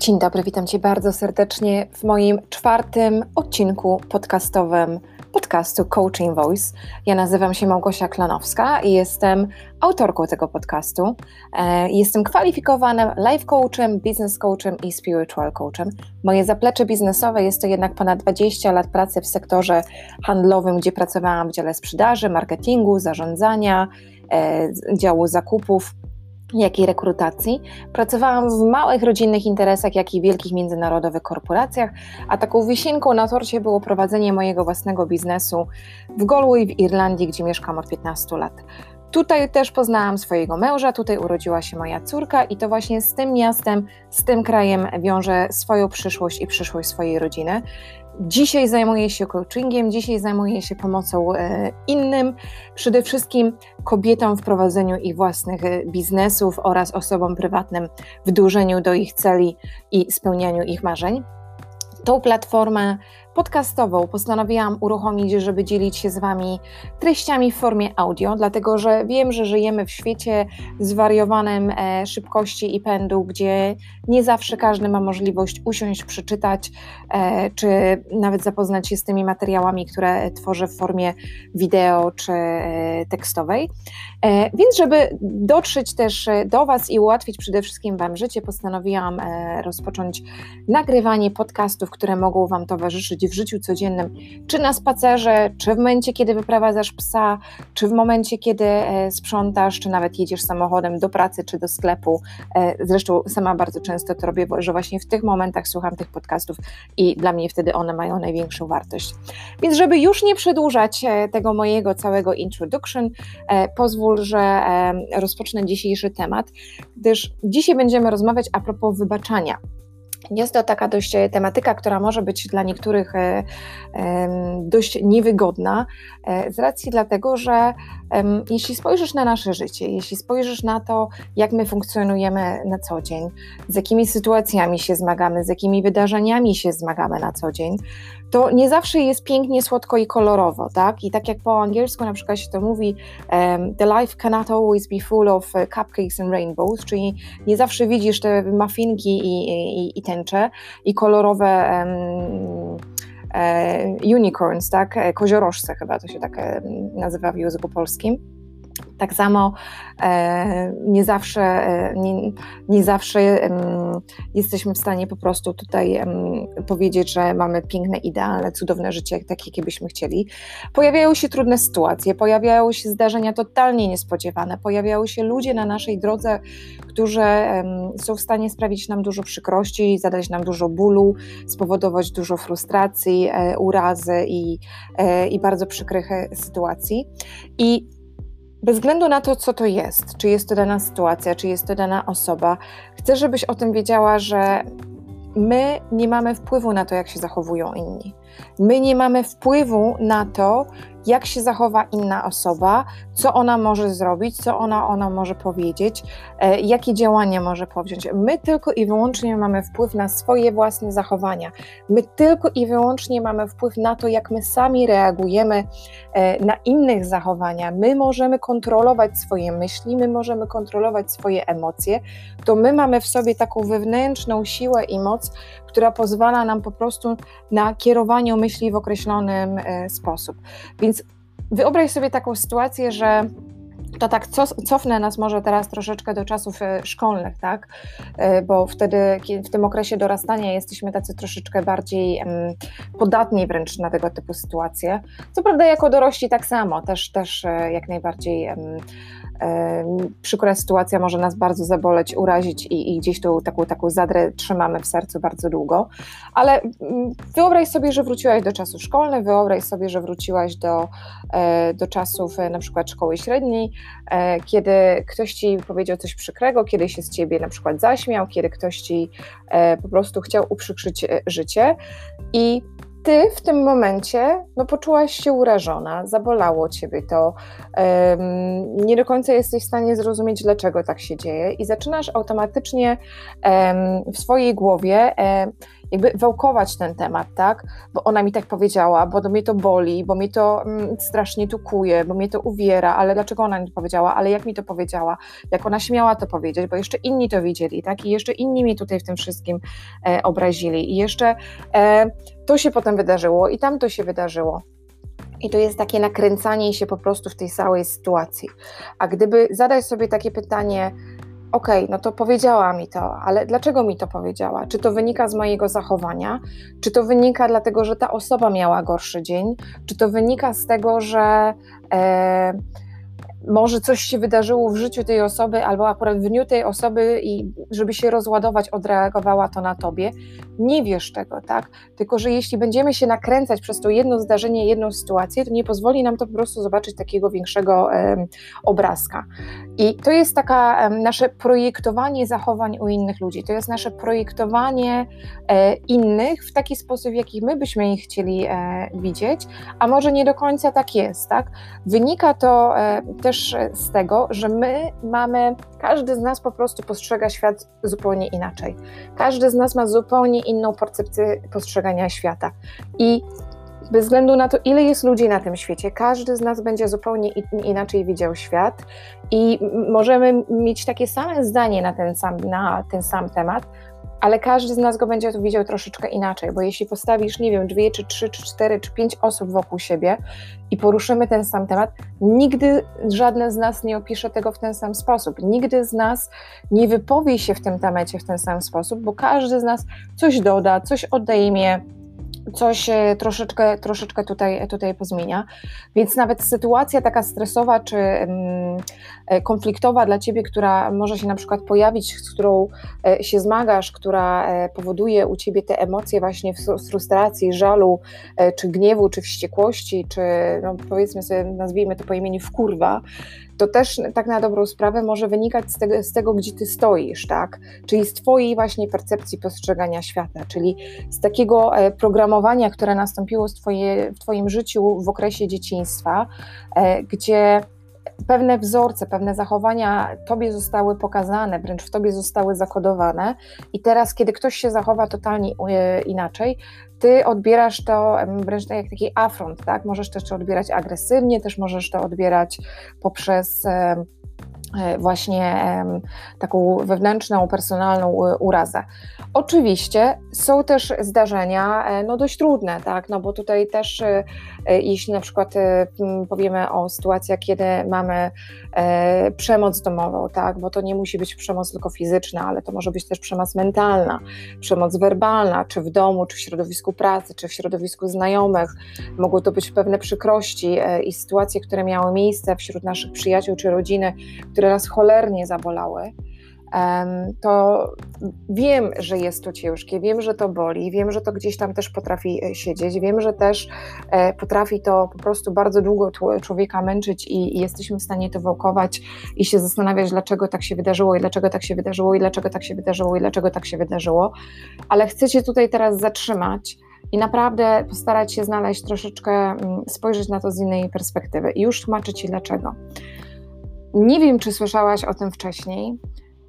Dzień dobry, witam Cię bardzo serdecznie w moim czwartym odcinku podcastowym podcastu Coaching Voice. Ja nazywam się Małgosia Klanowska i jestem autorką tego podcastu. E, jestem kwalifikowanym life coachem, business coachem i spiritual coachem. Moje zaplecze biznesowe jest to jednak ponad 20 lat pracy w sektorze handlowym, gdzie pracowałam w dziale sprzedaży, marketingu, zarządzania, e, działu zakupów jak i rekrutacji. Pracowałam w małych rodzinnych interesach, jak i wielkich międzynarodowych korporacjach, a taką wisienką na torcie było prowadzenie mojego własnego biznesu w Galway w Irlandii, gdzie mieszkam od 15 lat. Tutaj też poznałam swojego męża, tutaj urodziła się moja córka i to właśnie z tym miastem, z tym krajem wiąże swoją przyszłość i przyszłość swojej rodziny. Dzisiaj zajmuję się coachingiem, dzisiaj zajmuję się pomocą e, innym, przede wszystkim kobietom w prowadzeniu ich własnych e, biznesów oraz osobom prywatnym w dążeniu do ich celi i spełnianiu ich marzeń. Tą platformę podcastową postanowiłam uruchomić, żeby dzielić się z Wami treściami w formie audio, dlatego że wiem, że żyjemy w świecie zwariowanym e, szybkości i pędu, gdzie nie zawsze każdy ma możliwość usiąść, przeczytać, e, czy nawet zapoznać się z tymi materiałami, które tworzę w formie wideo czy e, tekstowej. Więc, żeby dotrzeć też do Was i ułatwić przede wszystkim Wam życie, postanowiłam rozpocząć nagrywanie podcastów, które mogą Wam towarzyszyć w życiu codziennym, czy na spacerze, czy w momencie, kiedy wyprowadzasz psa, czy w momencie, kiedy e, sprzątasz, czy nawet jedziesz samochodem do pracy, czy do sklepu. E, zresztą sama bardzo często to robię, że właśnie w tych momentach słucham tych podcastów i dla mnie wtedy one mają największą wartość. Więc żeby już nie przedłużać e, tego mojego całego introduction, pozwól, że rozpocznę dzisiejszy temat, gdyż dzisiaj będziemy rozmawiać a propos wybaczania. Jest to taka dość e, tematyka, która może być dla niektórych e, dość niewygodna, e, z racji dlatego, że jeśli spojrzysz na nasze życie, jeśli spojrzysz na to, jak my funkcjonujemy na co dzień, z jakimi sytuacjami się zmagamy, z jakimi wydarzeniami się zmagamy na co dzień, to nie zawsze jest pięknie, słodko i kolorowo, tak? I tak jak po angielsku na przykład się to mówi, um, the life cannot always be full of uh, cupcakes and rainbows, czyli nie zawsze widzisz te muffinki i, i, i tęcze i kolorowe um, unicorns, tak? E, koziorożce chyba to się tak nazywa w języku polskim. Tak samo e, nie zawsze, e, nie, nie zawsze jesteśmy w stanie po prostu tutaj powiedzieć, że mamy piękne, idealne, cudowne życie, takie, jakie byśmy chcieli. Pojawiają się trudne sytuacje, pojawiają się zdarzenia totalnie niespodziewane, pojawiają się ludzie na naszej drodze, którzy są w stanie sprawić nam dużo przykrości, zadać nam dużo bólu, spowodować dużo frustracji, e, urazy i, i bardzo przykrych sytuacji. I bez względu na to, co to jest, czy jest to dana sytuacja, czy jest to dana osoba, chcę, żebyś o tym wiedziała, że my nie mamy wpływu na to, jak się zachowują inni. My nie mamy wpływu na to, jak się zachowa inna osoba, co ona może zrobić, co ona, ona może powiedzieć, e, jakie działania może powziąć. My tylko i wyłącznie mamy wpływ na swoje własne zachowania. My tylko i wyłącznie mamy wpływ na to, jak my sami reagujemy e, na innych zachowania. My możemy kontrolować swoje myśli, my możemy kontrolować swoje emocje. To my mamy w sobie taką wewnętrzną siłę i moc, która pozwala nam po prostu na kierowanie myśli w określonym e, sposób. Więc wyobraź sobie taką sytuację, że to tak cofnę nas może teraz troszeczkę do czasów e, szkolnych, tak? E, bo wtedy w tym okresie dorastania jesteśmy tacy troszeczkę bardziej podatni wręcz na tego typu sytuacje. Co prawda jako dorośli tak samo, też, też jak najbardziej przykra sytuacja może nas bardzo zaboleć, urazić i, i, gdzieś tą taką, taką zadrę trzymamy w sercu bardzo długo. Ale mm, wyobraź sobie, że wróciłaś do czasów szkolnych, wyobraź sobie, że wróciłaś do, e, do czasów e, na przykład szkoły średniej, e, kiedy ktoś ci powiedział coś przykrego, kiedy się z ciebie na przykład zaśmiał, kiedy ktoś ci po prostu chciał uprzykrzyć życie i ty w tym momencie no, poczułaś się urażona, zabolało ciebie to, um, nie do końca jesteś w stanie zrozumieć, dlaczego tak się dzieje, i zaczynasz automatycznie um, w swojej głowie um, jakby wałkować ten temat, tak? Bo ona mi tak powiedziała, bo mnie to boli, bo mnie to mm, strasznie tukuje, bo mnie to uwiera, ale dlaczego ona mi to powiedziała, ale jak mi to powiedziała, jak ona śmiała to powiedzieć, bo jeszcze inni to widzieli, tak? I jeszcze inni mi tutaj w tym wszystkim e, obrazili i jeszcze e, to się potem wydarzyło i tam to się wydarzyło. I to jest takie nakręcanie się po prostu w tej całej sytuacji. A gdyby zadać sobie takie pytanie, okej, okay, no to powiedziała mi to, ale dlaczego mi to powiedziała? Czy to wynika z mojego zachowania? Czy to wynika dlatego, że ta osoba miała gorszy dzień? Czy to wynika z tego, że. E, może coś się wydarzyło w życiu tej osoby, albo akurat w dniu tej osoby, i żeby się rozładować, odreagowała to na tobie. Nie wiesz tego, tak? Tylko, że jeśli będziemy się nakręcać przez to jedno zdarzenie, jedną sytuację, to nie pozwoli nam to po prostu zobaczyć takiego większego obrazka. I to jest taka nasze projektowanie zachowań u innych ludzi. To jest nasze projektowanie e, innych w taki sposób, w jaki my byśmy ich chcieli e, widzieć, a może nie do końca tak jest, tak? Wynika to e, też z tego, że my mamy, każdy z nas po prostu postrzega świat zupełnie inaczej. Każdy z nas ma zupełnie inną percepcję postrzegania świata. I bez względu na to, ile jest ludzi na tym świecie, każdy z nas będzie zupełnie inaczej widział świat i możemy mieć takie same zdanie na ten sam, na ten sam temat, ale każdy z nas go będzie widział troszeczkę inaczej, bo jeśli postawisz, nie wiem, dwie, czy trzy, czy cztery, czy pięć osób wokół siebie i poruszymy ten sam temat, nigdy żadne z nas nie opisze tego w ten sam sposób. Nigdy z nas nie wypowie się w tym temacie w ten sam sposób, bo każdy z nas coś doda, coś odejmie, coś troszeczkę, troszeczkę tutaj, tutaj pozmienia. Więc nawet sytuacja taka stresowa czy mm, e, konfliktowa dla ciebie, która może się na przykład pojawić, z którą e, się zmagasz, która e, powoduje u ciebie te emocje właśnie frustracji, żalu, czy gniewu, czy wściekłości, czy no powiedzmy sobie, nazwijmy to po imieniu wkurwa, to też tak na dobrą sprawę może wynikać z tego, z tego, gdzie ty stoisz, tak? Czyli z twojej właśnie percepcji postrzegania świata, czyli z takiego e, programowania, które nastąpiło twoje, w twoim życiu w okresie dzieciństwa, e, gdzie pewne wzorce, pewne zachowania tobie zostały pokazane, wręcz w tobie zostały zakodowane, i teraz, kiedy ktoś się zachowa totalnie e, inaczej, ty odbierasz to wręcz tak jak taki afront, tak? Możesz też to odbierać agresywnie, też możesz to odbierać poprzez właśnie taką wewnętrzną, personalną urazę. Oczywiście są też zdarzenia e, no, dość trudne, tak? no bo tutaj też e, jeśli na przykład powiemy o sytuacjach, kiedy mamy przemoc domową, tak? bo to nie musi być przemoc tylko fizyczna, ale to może być też przemoc mentalna, przemoc werbalna, czy w domu, czy w środowisku pracy, czy w środowisku znajomych, mogą to być pewne przykrości i sytuacje, które miały miejsce wśród naszych przyjaciół czy rodziny, które nas cholernie zabolały, to wiem, że jest to ciężkie, wiem, że to boli, wiem, że to gdzieś tam też potrafi e, siedzieć, wiem, że też e, potrafi to po prostu bardzo długo człowieka męczyć i, jesteśmy w stanie to wałkować i się zastanawiać, dlaczego tak się wydarzyło i dlaczego tak się wydarzyło i dlaczego tak się wydarzyło i dlaczego tak się wydarzyło. Ale chcę się tutaj teraz zatrzymać i naprawdę postarać się znaleźć troszeczkę, mm, spojrzeć na to z innej perspektywy. I już tłumaczę Ci dlaczego. Nie wiem, czy słyszałaś o tym wcześniej,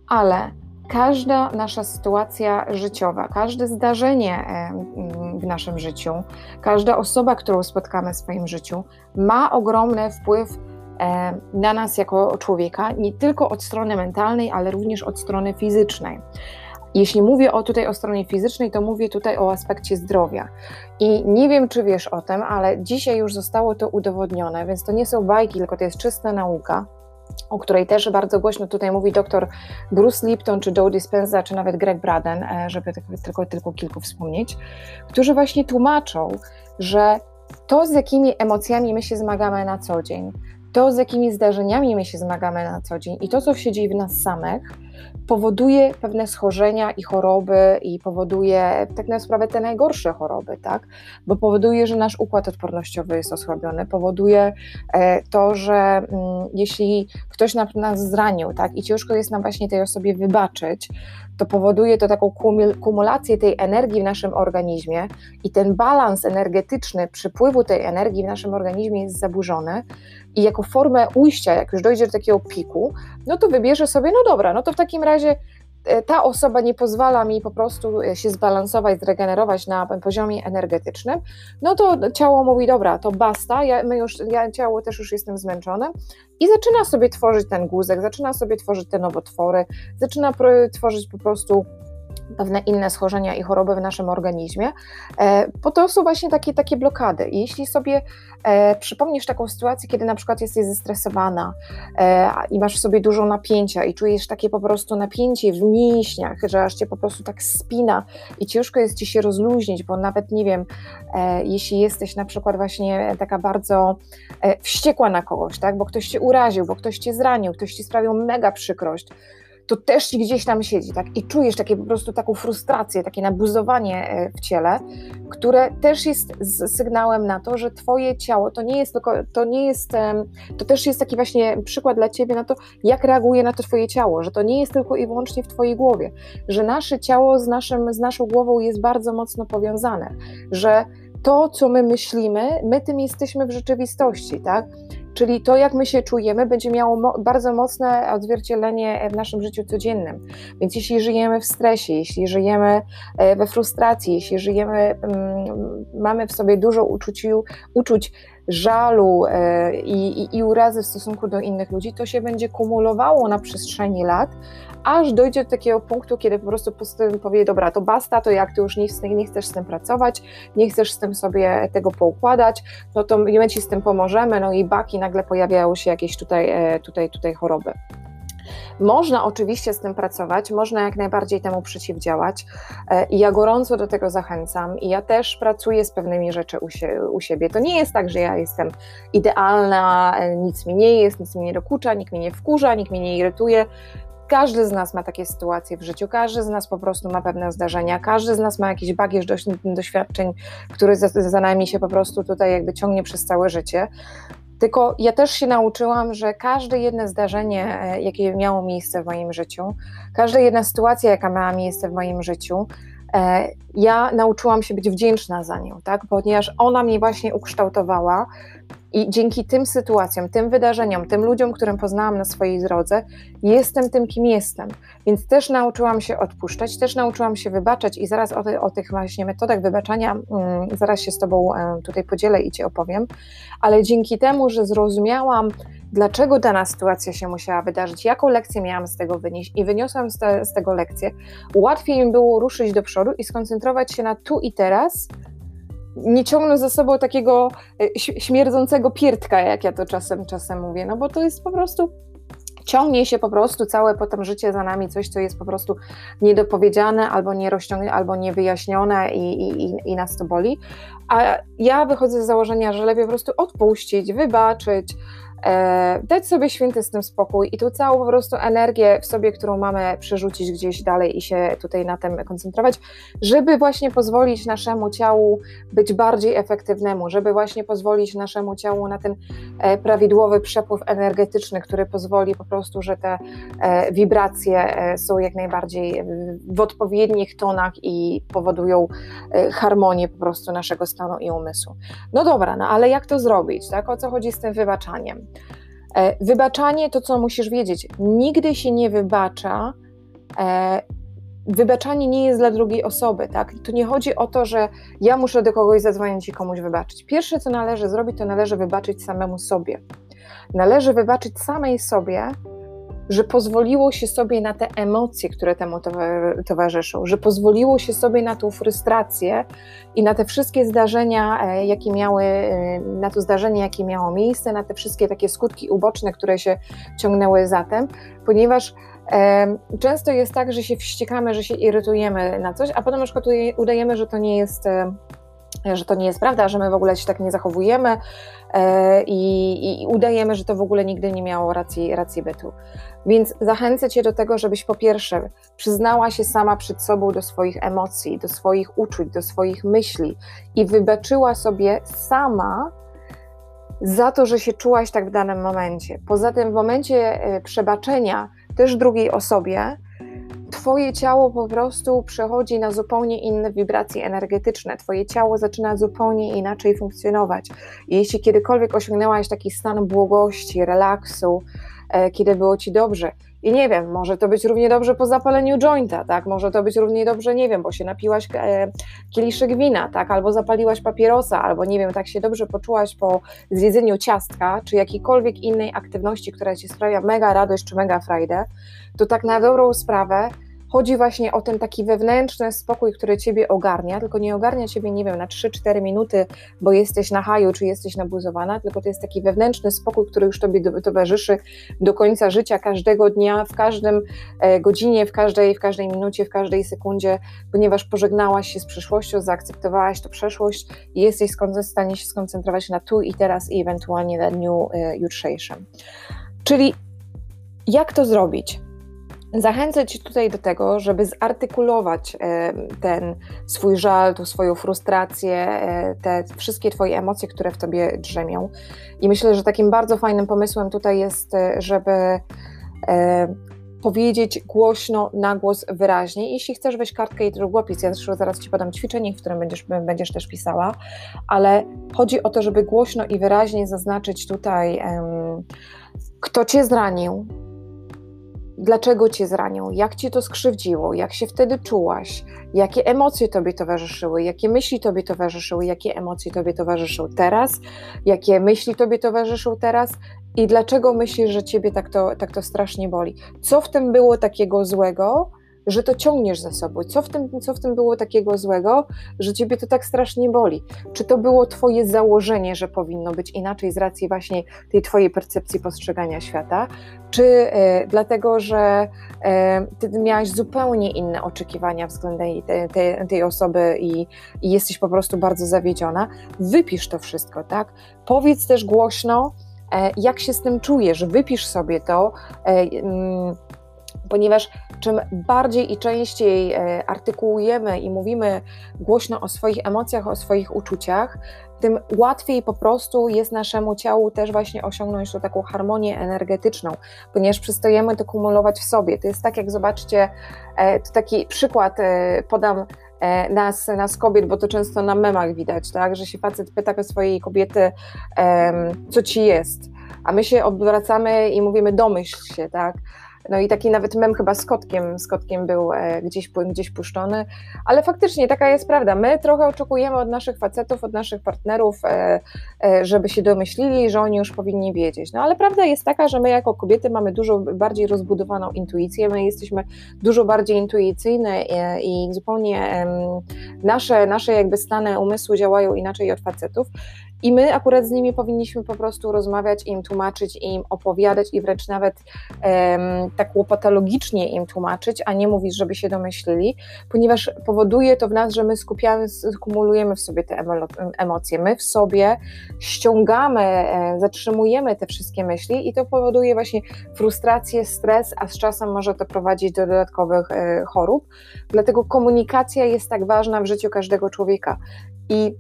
ale każda nasza sytuacja życiowa, każde zdarzenie w naszym życiu, każda osoba, którą spotkamy w swoim życiu, ma ogromny wpływ na nas jako człowieka, nie tylko od strony mentalnej, ale również od strony fizycznej. Jeśli mówię o tutaj o stronie fizycznej, to mówię tutaj o aspekcie zdrowia. I nie wiem, czy wiesz o tym, ale dzisiaj już zostało to udowodnione, więc to nie są bajki, tylko to jest czysta nauka o której też bardzo głośno tutaj mówi dr Bruce Lipton, czy Joe Dispenza, czy nawet Greg Braden, e, żeby tylko, tylko kilku wspomnieć, którzy właśnie tłumaczą, że to, z jakimi emocjami my się zmagamy na co dzień, to, z jakimi zdarzeniami my się zmagamy na co dzień i to, co się dzieje w nas samych, powoduje pewne schorzenia i choroby i powoduje tak na sprawę te najgorsze choroby, tak? Bo powoduje, że nasz układ odpornościowy jest osłabiony, powoduje e, to, że mm, jeśli ktoś nas zranił, tak, i ciężko jest nam właśnie tej osobie wybaczyć, to powoduje to taką kumulację tej energii w naszym organizmie i ten balans energetyczny przypływu tej energii w naszym organizmie jest zaburzony i jako formę ujścia, jak już dojdzie do takiego piku, no to wybierze sobie, no dobra, no to w takim razie e, ta osoba nie pozwala mi po prostu e, się zbalansować, zregenerować na poziomie energetycznym, no to ciało mówi, dobra, to basta, ja, my już, ja ciało też już jestem zmęczone. I zaczyna sobie tworzyć ten guzek, zaczyna sobie tworzyć te nowotwory, zaczyna tworzyć po prostu pewne inne schorzenia i choroby w naszym organizmie, bo to są właśnie takie, takie blokady. Jeśli sobie e, przypomnisz taką sytuację, kiedy na przykład jesteś zestresowana e, i masz w sobie dużo napięcia i czujesz takie po prostu napięcie w mięśniach, że aż cię po prostu tak spina i ciężko jest ci się rozluźnić, bo nawet nie wiem, e, jeśli jesteś na przykład właśnie taka bardzo wściekła na kogoś, tak, bo ktoś cię uraził, bo ktoś cię zranił, ktoś ci sprawił mega przykrość, to też ci gdzieś tam siedzi, tak? I czujesz takie po prostu taką frustrację, takie nabuzowanie e, w ciele, które też jest sygnałem na to, że twoje ciało to nie jest tylko, to nie jest, to też jest taki właśnie przykład dla ciebie na to, jak reaguje na to twoje ciało, że to nie jest tylko i wyłącznie w twojej głowie, że nasze ciało z, naszym, z naszą głową jest bardzo mocno powiązane, że to, co my myślimy, my tym jesteśmy w rzeczywistości, tak? Czyli to, jak my się czujemy, będzie miało mo bardzo mocne odzwierciedlenie w naszym życiu codziennym. Więc jeśli żyjemy w stresie, jeśli żyjemy e, we frustracji, jeśli żyjemy, mm, mamy w sobie dużo uczuciu, uczuć żalu e, i, i, i urazy w stosunku do innych ludzi, to się będzie kumulowało na przestrzeni lat, aż dojdzie do takiego punktu, kiedy po prostu powie, dobra, to basta, to jak ty już nie, nie chcesz z tym pracować, nie chcesz z tym sobie tego poukładać, no to my ci z tym pomożemy, no i baki, nagle pojawiają się jakieś tutaj, e, tutaj, tutaj choroby. Można oczywiście z tym pracować, można jak najbardziej temu przeciwdziałać e, i ja gorąco do tego zachęcam i ja też pracuję z pewnymi rzeczy u, u siebie. To nie jest tak, że ja jestem idealna, e, nic mi nie jest, nic mi nie dokucza, nikt mnie nie wkurza, nikt mnie nie irytuje. Każdy z nas ma takie sytuacje w życiu, każdy z nas po prostu ma pewne zdarzenia, każdy z nas ma jakiś bagież doświadczeń, który za, za nami się po prostu tutaj jakby ciągnie przez całe życie. Tylko ja też się nauczyłam, że każde jedno zdarzenie, e, jakie miało miejsce w moim życiu, każda jedna sytuacja, jaka miała miejsce w moim życiu, e, ja nauczyłam się być wdzięczna za nią, tak? ponieważ ona mnie właśnie ukształtowała i dzięki tym sytuacjom, tym wydarzeniom, tym ludziom, którym poznałam na swojej drodze, jestem tym, kim jestem. Więc też nauczyłam się odpuszczać, też nauczyłam się wybaczać i zaraz o, o tych właśnie metodach wybaczania um, zaraz się z Tobą um, tutaj podzielę i Ci opowiem. Ale dzięki temu, że zrozumiałam, dlaczego dana sytuacja się musiała wydarzyć, jaką lekcję miałam z tego wynieść i wyniosłam z, te, z tego lekcję, łatwiej mi było ruszyć do przodu i skoncentrować się na tu i teraz, nie ciągnął za sobą takiego e, śmierdzącego piertka, jak ja to czasem czasem mówię, no bo to jest po prostu ciągnie się po prostu całe potem życie za nami, coś, co jest po prostu niedopowiedziane, albo nierozciągnięte, albo niewyjaśnione i, i, i nas to boli. A ja wychodzę z założenia, że lepiej po prostu odpuścić, wybaczyć, dać sobie święty z tym spokój i tu całą po prostu energię w sobie, którą mamy przerzucić gdzieś dalej i się tutaj na tym koncentrować, żeby właśnie pozwolić naszemu ciału być bardziej efektywnemu, żeby właśnie pozwolić naszemu ciału na ten e, prawidłowy przepływ energetyczny, który pozwoli po prostu, że te e, wibracje e, są jak najbardziej w odpowiednich tonach i powodują e, harmonię po prostu naszego stanu i umysłu. No dobra, no ale jak to zrobić, tak? O co chodzi z tym wybaczaniem? E, wybaczanie to, co musisz wiedzieć, nigdy się nie wybacza. E, wybaczanie nie jest dla drugiej osoby, tak? Tu nie chodzi o to, że ja muszę do kogoś zadzwonić i komuś wybaczyć. Pierwsze, co należy zrobić, to należy wybaczyć samemu sobie. Należy wybaczyć samej sobie, że pozwoliło się sobie na te emocje, które temu towarzyszą, że pozwoliło się sobie na tą frustrację i na te wszystkie zdarzenia, e, jakie miały, e, na to zdarzenie, jakie miało miejsce, na te wszystkie takie skutki uboczne, które się ciągnęły zatem, ponieważ e, często jest tak, że się wściekamy, że się irytujemy na coś, a potem na przykład udajemy, że to nie jest że to nie jest prawda, że my w ogóle się tak nie zachowujemy i, i, udajemy, że to w ogóle nigdy nie miało racji, racji bytu. Więc zachęcę Cię do tego, żebyś po pierwsze przyznała się sama przed sobą do swoich emocji, do swoich uczuć, do swoich myśli i wybaczyła sobie sama za to, że się czułaś tak w danym momencie. Poza tym w momencie e, przebaczenia też drugiej osobie, Twoje ciało po prostu przechodzi na zupełnie inne wibracje energetyczne, Twoje ciało zaczyna zupełnie inaczej funkcjonować. I jeśli kiedykolwiek osiągnęłaś taki stan błogości, relaksu, e, kiedy było ci dobrze. I nie wiem, może to być równie dobrze po zapaleniu jointa, tak? Może to być równie dobrze, nie wiem, bo się napiłaś e, kieliszek wina, tak? Albo zapaliłaś papierosa, albo nie wiem, tak się dobrze poczułaś po zjedzeniu ciastka, czy jakiejkolwiek innej aktywności, która ci sprawia mega radość czy mega frajdę, to tak na dobrą sprawę Chodzi właśnie o ten taki wewnętrzny spokój, który ciebie ogarnia, tylko nie ogarnia ciebie, nie wiem, na 3-4 minuty, bo jesteś na haju, czy jesteś nabuzowana, tylko to jest taki wewnętrzny spokój, który już tobie towarzyszy do końca życia, każdego dnia, w każdym e, godzinie, w każdej, w każdej minucie, w każdej sekundzie, ponieważ pożegnałaś się z przeszłością, zaakceptowałaś to przeszłość i jesteś w stanie się skoncentrować na tu i teraz i ewentualnie na dniu e, jutrzejszym. Czyli jak to zrobić? Zachęcę Cię tutaj do tego, żeby zartykulować e, ten swój żal, tą swoją frustrację, e, te wszystkie Twoje emocje, które w Tobie drzemią. I myślę, że takim bardzo fajnym pomysłem tutaj jest, e, żeby powiedzieć głośno, na głos, wyraźnie. Jeśli chcesz weź kartkę i długopis, ja zresztą zaraz Ci podam ćwiczenie, w którym będziesz, będziesz też pisała, ale chodzi o to, żeby głośno i wyraźnie zaznaczyć tutaj, kto Cię zranił, dlaczego cię zranią, jak cię to skrzywdziło, jak się wtedy czułaś, jakie emocje tobie towarzyszyły, jakie myśli tobie towarzyszyły, jakie emocje tobie towarzyszą teraz, jakie myśli tobie towarzyszą teraz? I dlaczego myślisz, że ciebie tak to, tak to strasznie boli. Co w tym było takiego złego, że to ciągniesz za sobą. Co w, tym, co w tym było takiego złego, że ciebie to tak strasznie boli? Czy to było twoje założenie, że powinno być inaczej z racji właśnie tej twojej percepcji postrzegania świata? Czy e, dlatego, że e, ty miałaś zupełnie inne oczekiwania względem tej, tej, osoby i, i jesteś po prostu bardzo zawiedziona? Wypisz to wszystko, tak? Powiedz też głośno, e, jak się z tym czujesz, wypisz sobie to. Ponieważ czym bardziej i częściej e, artykułujemy i mówimy głośno o swoich emocjach, o swoich uczuciach, tym łatwiej po prostu jest naszemu ciału też właśnie osiągnąć tą taką harmonię energetyczną, ponieważ przystojemy to kumulować w sobie. To jest tak, jak zobaczcie, e, to taki przykład e, podam nas, nas kobiet, bo to często na memach widać, tak, że się facet pyta o swojej kobiety, co ci jest, a my się odwracamy i mówimy domyśl się, tak, no i taki nawet mem chyba z kotkiem, z kotkiem był e, gdzieś, gdzieś puszczony, ale faktycznie taka jest prawda. My trochę oczekujemy od naszych facetów, od naszych partnerów, e, e, żeby się domyślili, że oni już powinni wiedzieć. No ale prawda jest taka, że my jako kobiety mamy dużo bardziej rozbudowaną intuicję, my jesteśmy dużo bardziej intuicyjne i zupełnie nasze, nasze jakby stany umysłu działają inaczej od facetów i my akurat z nimi powinniśmy po prostu rozmawiać, im tłumaczyć, im opowiadać i wręcz nawet um, tak łopatologicznie im tłumaczyć, a nie mówić, żeby się domyślili, ponieważ powoduje to w nas, że my skupiamy, kumulujemy w sobie te emocje. My w sobie ściągamy, e, zatrzymujemy te wszystkie myśli i to powoduje właśnie frustrację, stres, a z czasem może to prowadzić do dodatkowych e, chorób. Dlatego komunikacja jest tak ważna w życiu każdego człowieka. I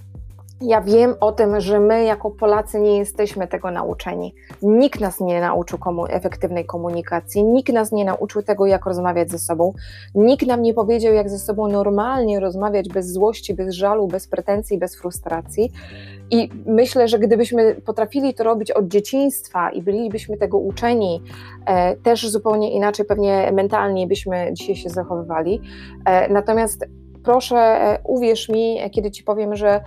ja wiem o tym, że my jako Polacy nie jesteśmy tego nauczeni. Nikt nas nie nauczył komu efektywnej komunikacji, nikt nas nie nauczył tego, jak rozmawiać ze sobą, nikt nam nie powiedział, jak ze sobą normalnie rozmawiać bez złości, bez żalu, bez pretensji, bez frustracji. I myślę, że gdybyśmy potrafili to robić od dzieciństwa i bylibyśmy tego uczeni, e, też zupełnie inaczej, pewnie mentalnie byśmy dzisiaj się zachowywali. E, natomiast proszę, e, uwierz mi, kiedy ci powiem, że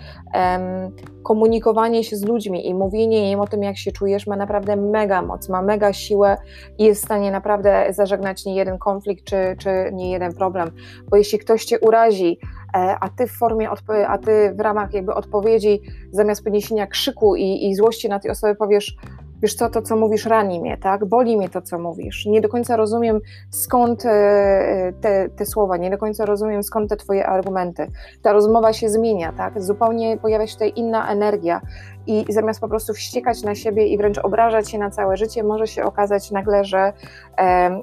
komunikowanie się z ludźmi i mówienie im o tym, jak się czujesz, ma naprawdę mega moc, ma mega siłę i jest w stanie naprawdę zażegnać nie jeden konflikt czy, czy nie jeden problem. Bo jeśli ktoś cię urazi, e, a ty w formie, a ty w ramach jakby odpowiedzi, zamiast podniesienia krzyku i, i złości na tej osoby powiesz, wiesz co, to co mówisz rani mnie, tak? Boli mnie to, co mówisz. Nie do końca rozumiem skąd e, te, te słowa, nie do końca rozumiem skąd te twoje argumenty. Ta rozmowa się zmienia, tak? Zupełnie pojawia się tutaj inna energia i zamiast po prostu wściekać na siebie i wręcz obrażać się na całe życie, może się okazać nagle, że,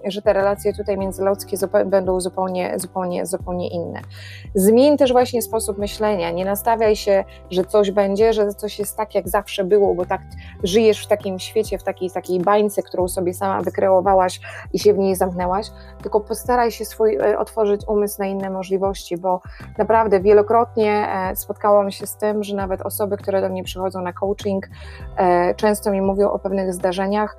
że te relacje tutaj międzyludzkie będą zupełnie, zupełnie, zupełnie inne. Zmień też właśnie sposób myślenia. Nie nastawiaj się, że coś będzie, że coś jest tak, jak zawsze było, bo tak żyjesz w takim świecie, w takiej, takiej bańce, którą sobie sama wykreowałaś i się w niej zamknęłaś, tylko postaraj się swój, e, otworzyć umysł na inne możliwości, bo naprawdę wielokrotnie e, spotkałam się z tym, że nawet osoby, które do mnie przychodzą na coaching, e, często mi mówią o pewnych zdarzeniach,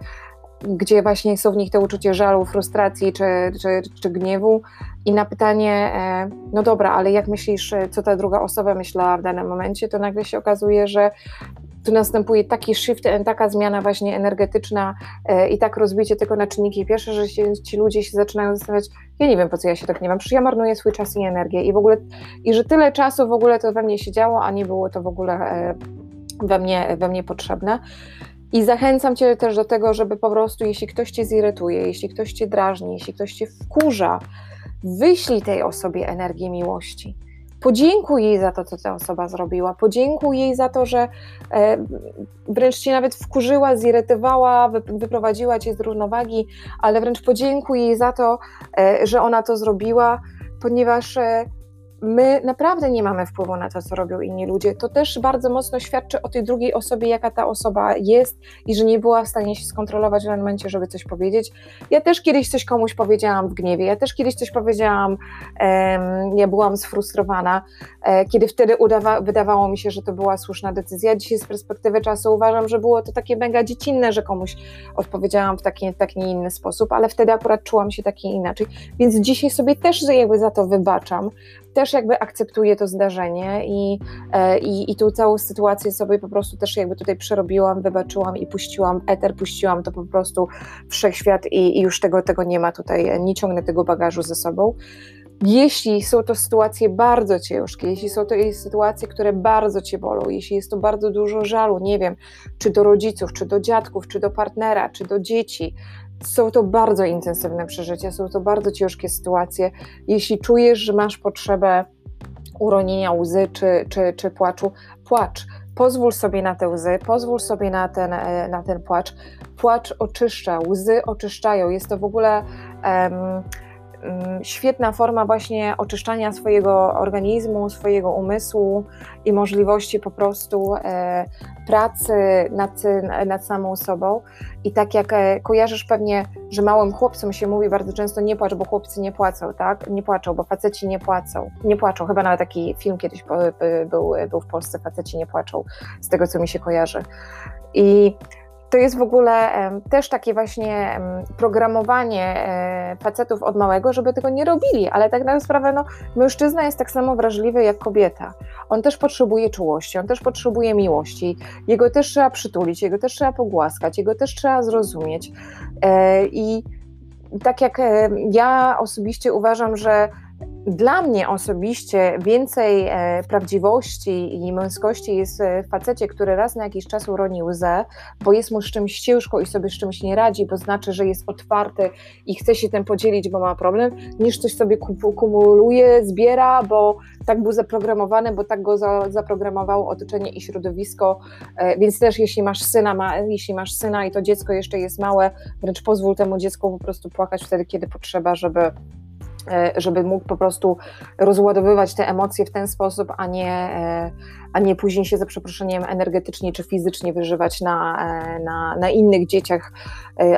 gdzie właśnie są w nich te uczucie żalu, frustracji czy, czy, czy gniewu. I na pytanie, e, no dobra, ale jak myślisz, co ta druga osoba myślała w danym momencie, to nagle się okazuje, że tu następuje taki shift, taka zmiana właśnie energetyczna e, i tak rozbicie tego na czynniki pierwsze, że się, ci ludzie się zaczynają zastanawiać, ja nie wiem po co ja się tak nie mam, przecież ja marnuję swój czas i energię i w ogóle, i że tyle czasu w ogóle to we mnie się działo, a nie było to w ogóle e, we mnie, we mnie potrzebne. I zachęcam Cię też do tego, żeby po prostu, jeśli ktoś Cię zirytuje, jeśli ktoś Cię drażni, jeśli ktoś Cię wkurza, wyślij tej osobie energię miłości. Podziękuj jej za to, co ta osoba zrobiła. Podziękuj jej za to, że e, wręcz cię nawet wkurzyła, zirytowała, wyprowadziła cię z równowagi, ale wręcz podziękuj jej za to, e, że ona to zrobiła, ponieważ e, my naprawdę nie mamy wpływu na to, co robią inni ludzie. To też bardzo mocno świadczy o tej drugiej osobie, jaka ta osoba jest i że nie była w stanie się skontrolować w momencie, żeby coś powiedzieć. Ja też kiedyś coś komuś powiedziałam w gniewie, ja też kiedyś coś powiedziałam, um, ja byłam sfrustrowana, e, kiedy wtedy udawa, wydawało mi się, że to była słuszna decyzja. Dzisiaj z perspektywy czasu uważam, że było to takie mega dziecinne, że komuś odpowiedziałam w taki, w taki inny sposób, ale wtedy akurat czułam się taki inaczej. Więc dzisiaj sobie też jakby za to wybaczam, też jakby akceptuję to zdarzenie i, e, i, i tą całą sytuację sobie po prostu też jakby tutaj przerobiłam, wybaczyłam i puściłam eter, puściłam to po prostu wszechświat i, i już tego, tego nie ma tutaj, nie ciągnę tego bagażu ze sobą. Jeśli są to sytuacje bardzo ciężkie, jeśli są to sytuacje, które bardzo cię bolą, jeśli jest to bardzo dużo żalu, nie wiem, czy do rodziców, czy do dziadków, czy do partnera, czy do dzieci, są to bardzo intensywne przeżycia, są to bardzo ciężkie sytuacje. Jeśli czujesz, że masz potrzebę uronienia łzy czy, czy, czy płaczu, płacz. Pozwól sobie na te łzy, pozwól sobie na ten, e, na ten płacz. Płacz oczyszcza, łzy oczyszczają. Jest to w ogóle. Um, świetna forma właśnie oczyszczania swojego organizmu, swojego umysłu i możliwości po prostu e, pracy nad, nad samą sobą. I tak jak e, kojarzysz pewnie, że małym chłopcom się mówi bardzo często nie płacz, bo chłopcy nie płacą, tak? Nie płaczą, bo faceci nie płacą. Nie płaczą. Chyba nawet taki film kiedyś był, był w Polsce, faceci nie płaczą, z tego co mi się kojarzy. I to jest w ogóle też takie właśnie programowanie e, facetów od małego, żeby tego nie robili, ale tak na sprawę, no, mężczyzna jest tak samo wrażliwy jak kobieta. On też potrzebuje czułości, on też potrzebuje miłości, jego też trzeba przytulić, jego też trzeba pogłaskać, jego też trzeba zrozumieć. E, I tak jak ja osobiście uważam, że dla mnie osobiście więcej e, prawdziwości i męskości jest w facecie, który raz na jakiś czas uroni łzę, bo jest mu z czymś ciężko i sobie z czymś nie radzi, bo znaczy, że jest otwarty i chce się tym podzielić, bo ma problem, niż coś sobie kumuluje, zbiera, bo tak był zaprogramowany, bo tak go za, zaprogramowało otoczenie i środowisko, e, więc też jeśli masz syna, ma, jeśli masz syna i to dziecko jeszcze jest małe, wręcz pozwól temu dziecku po prostu płakać wtedy, kiedy potrzeba, żeby E, żeby mógł po prostu rozładowywać te emocje w ten sposób, a nie, e, a nie później się za przeproszeniem energetycznie czy fizycznie wyżywać na, e, na, na innych dzieciach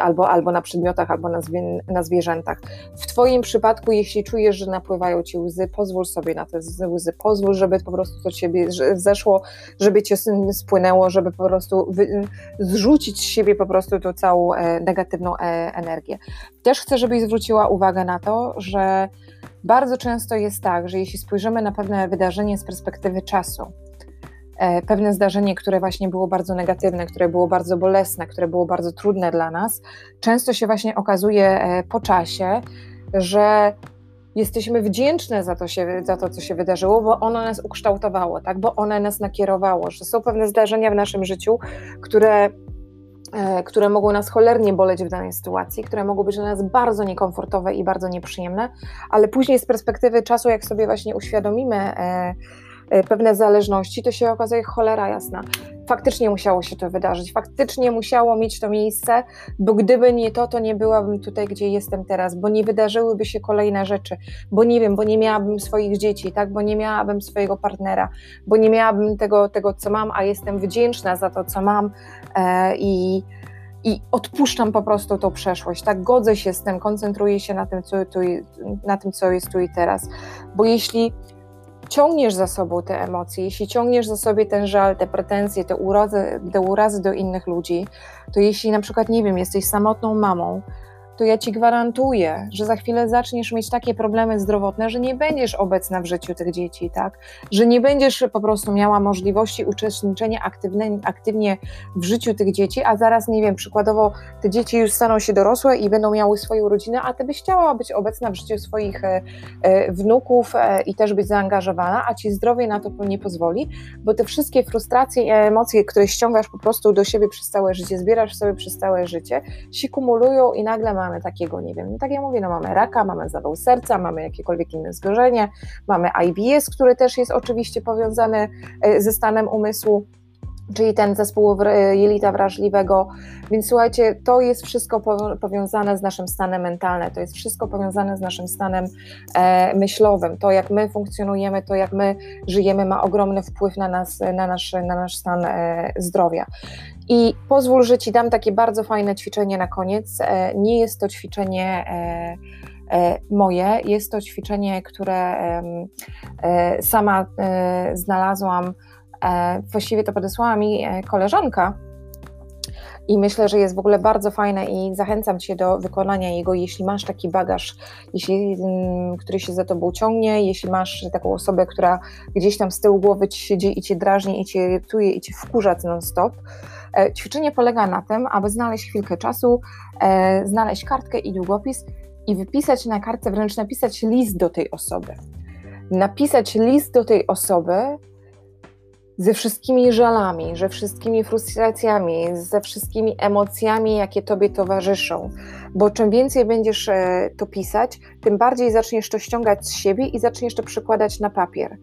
albo, albo na przedmiotach, albo na, zwie, na zwierzętach. W Twoim przypadku, jeśli czujesz, że napływają Ci łzy, pozwól sobie na te łzy, pozwól, żeby po prostu to Ciebie zeszło, żeby Cię spłynęło, żeby po prostu wy, zrzucić z siebie po prostu tą całą negatywną energię. Też chcę, żebyś zwróciła uwagę na to, że bardzo często jest tak, że jeśli spojrzymy na pewne wydarzenie z perspektywy czasu, e, pewne zdarzenie, które właśnie było bardzo negatywne, które było bardzo bolesne, które było bardzo trudne dla nas, często się właśnie okazuje e, po czasie, że jesteśmy wdzięczne za to, się, za to, co się wydarzyło, bo ono nas ukształtowało, tak? bo ono nas nakierowało, że są pewne zdarzenia w naszym życiu, które które mogą nas cholernie boleć w danej sytuacji, które mogą być dla nas bardzo niekomfortowe i bardzo nieprzyjemne, ale później z perspektywy czasu, jak sobie właśnie uświadomimy e, e, pewne zależności, to się okazuje cholera jasna. Faktycznie musiało się to wydarzyć, faktycznie musiało mieć to miejsce, bo gdyby nie to, to nie byłabym tutaj, gdzie jestem teraz, bo nie wydarzyłyby się kolejne rzeczy, bo nie wiem, bo nie miałabym swoich dzieci, tak, bo nie miałabym swojego partnera, bo nie miałabym tego, tego co mam, a jestem wdzięczna za to, co mam e, i i odpuszczam po prostu tą przeszłość, tak godzę się z tym, koncentruję się na tym, co, tu, na tym, co jest tu i teraz, bo jeśli ciągniesz za sobą te emocje, jeśli ciągniesz za sobie ten żal, te pretensje, te urazy, te urazy do innych ludzi, to jeśli na przykład, nie wiem, jesteś samotną mamą, to ja ci gwarantuję, że za chwilę zaczniesz mieć takie problemy zdrowotne, że nie będziesz obecna w życiu tych dzieci, tak? Że nie będziesz po prostu miała możliwości uczestniczenia aktywne, aktywnie w życiu tych dzieci, a zaraz, nie wiem, przykładowo te dzieci już staną się dorosłe i będą miały swoją rodzinę, a ty byś chciała być obecna w życiu swoich e, e, wnuków e, i też być zaangażowana, a ci zdrowie na to nie pozwoli, bo te wszystkie frustracje i emocje, które ściągasz po prostu do siebie przez całe życie, zbierasz sobie przez całe życie, się kumulują i nagle ma mamy takiego, nie wiem, no tak jak mówię, no mamy raka, mamy zawał serca, mamy jakiekolwiek inne zgorzenie, mamy IBS, który też jest oczywiście powiązany e, ze stanem umysłu, czyli ten zespół jelita wrażliwego. Więc słuchajcie, to jest wszystko powiązane z naszym stanem mentalnym, to jest wszystko powiązane z naszym stanem e, myślowym. To, jak my funkcjonujemy, to, jak my żyjemy, ma ogromny wpływ na, nas, na, nasz, na nasz stan e, zdrowia. I pozwól, że Ci dam takie bardzo fajne ćwiczenie na koniec. E, nie jest to ćwiczenie e, e, moje, jest to ćwiczenie, które sama znalazłam, właściwie to podesłała mi koleżanka. I myślę, że jest w ogóle bardzo fajne i zachęcam Cię do wykonania jego, jeśli masz taki bagaż, jeśli, mm, który się za Tobą ciągnie, jeśli masz taką osobę, która gdzieś tam z tyłu głowy Ci siedzi i Cię drażni, i Cię irytuje, i Cię wkurza non-stop, E, ćwiczenie polega na tym, aby znaleźć chwilkę czasu, e, znaleźć kartkę i długopis i wypisać na kartce, wręcz napisać list do tej osoby. Napisać list do tej osoby, ze wszystkimi żalami, ze wszystkimi frustracjami, ze wszystkimi emocjami, jakie tobie towarzyszą. Bo czym więcej będziesz e, to pisać, tym bardziej zaczniesz to ściągać z siebie i zaczniesz to przykładać na papier.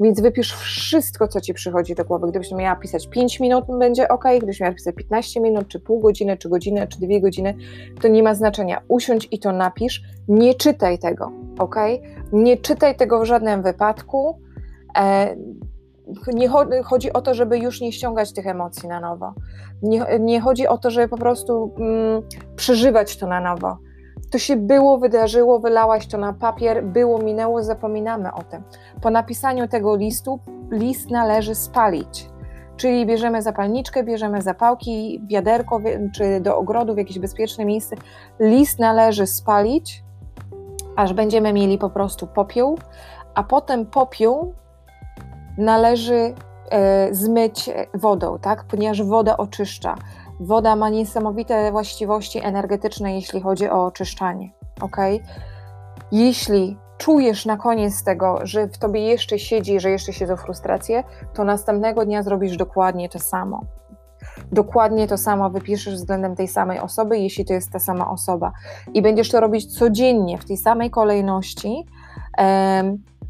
Więc wypisz wszystko, co ci przychodzi do głowy. Gdybyś miała pisać 5 minut, będzie ok, gdybyś miała pisać 15 minut, czy pół godziny, czy godzinę, czy dwie godziny, to nie ma znaczenia. Usiądź i to napisz. Nie czytaj tego, ok? Nie czytaj tego w żadnym wypadku. Nie chodzi o to, żeby już nie ściągać tych emocji na nowo. Nie, nie chodzi o to, żeby po prostu mm, przeżywać to na nowo. To się było, wydarzyło, wylałaś to na papier, było, minęło, zapominamy o tym. Po napisaniu tego listu, list należy spalić. Czyli bierzemy zapalniczkę, bierzemy zapałki, wiaderko, czy do ogrodu, w jakieś bezpieczne miejsce. List należy spalić, aż będziemy mieli po prostu popiół, a potem popiół należy e, zmyć wodą, tak? ponieważ woda oczyszcza. Woda ma niesamowite właściwości energetyczne, jeśli chodzi o oczyszczanie. ok? Jeśli czujesz na koniec tego, że w tobie jeszcze siedzi, że jeszcze siedzą frustracje, to następnego dnia zrobisz dokładnie to samo. Dokładnie to samo wypiszesz względem tej samej osoby, jeśli to jest ta sama osoba. I będziesz to robić codziennie w tej samej kolejności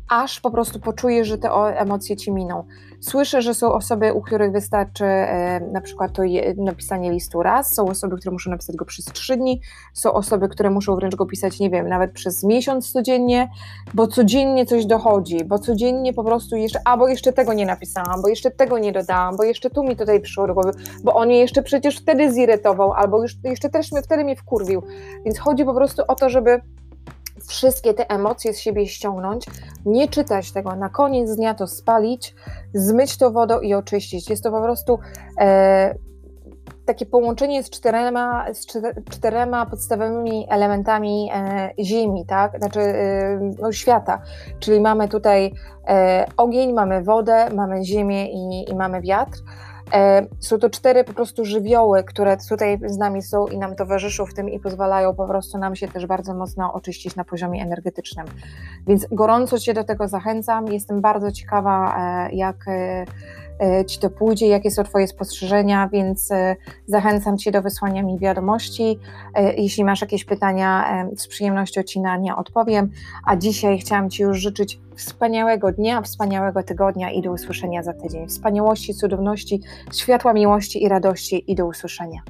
aż po prostu poczujesz, że te emocje ci miną. Słyszę, że są osoby, u których wystarczy e, na przykład to je, napisanie listu raz, są osoby, które muszą napisać go przez trzy dni, są osoby, które muszą wręcz go pisać, nie wiem, nawet przez miesiąc codziennie, bo codziennie coś dochodzi, bo codziennie po prostu jeszcze, a bo jeszcze tego nie napisałam, bo jeszcze tego nie dodałam, bo jeszcze tu mi tutaj przyszło do głowy, bo on mnie jeszcze przecież wtedy zirytował, albo już, jeszcze też mnie wtedy mnie wkurwił. Więc chodzi po prostu o to, żeby wszystkie te emocje z siebie ściągnąć, nie czytać tego, na koniec dnia to spalić, zmyć to wodą i oczyścić. Jest to po prostu e, takie połączenie z czterema, z czterema podstawowymi elementami e, Ziemi, tak? znaczy e, no, świata. Czyli mamy tutaj e, ogień, mamy wodę, mamy ziemię i, i mamy wiatr. E, są to cztery po prostu żywioły, które tutaj z nami są i nam towarzyszą w tym i pozwalają po prostu nam się też bardzo mocno oczyścić na poziomie energetycznym. Więc gorąco Cię do tego zachęcam. Jestem bardzo ciekawa, e, jak e, Ci to pójdzie, jakie są Twoje spostrzeżenia, więc zachęcam Cię do wysłania mi wiadomości. Jeśli masz jakieś pytania, z przyjemnością Ci na nie odpowiem. A dzisiaj chciałam Ci już życzyć wspaniałego dnia, wspaniałego tygodnia i do usłyszenia za tydzień. Wspaniałości, cudowności, światła miłości i radości i do usłyszenia.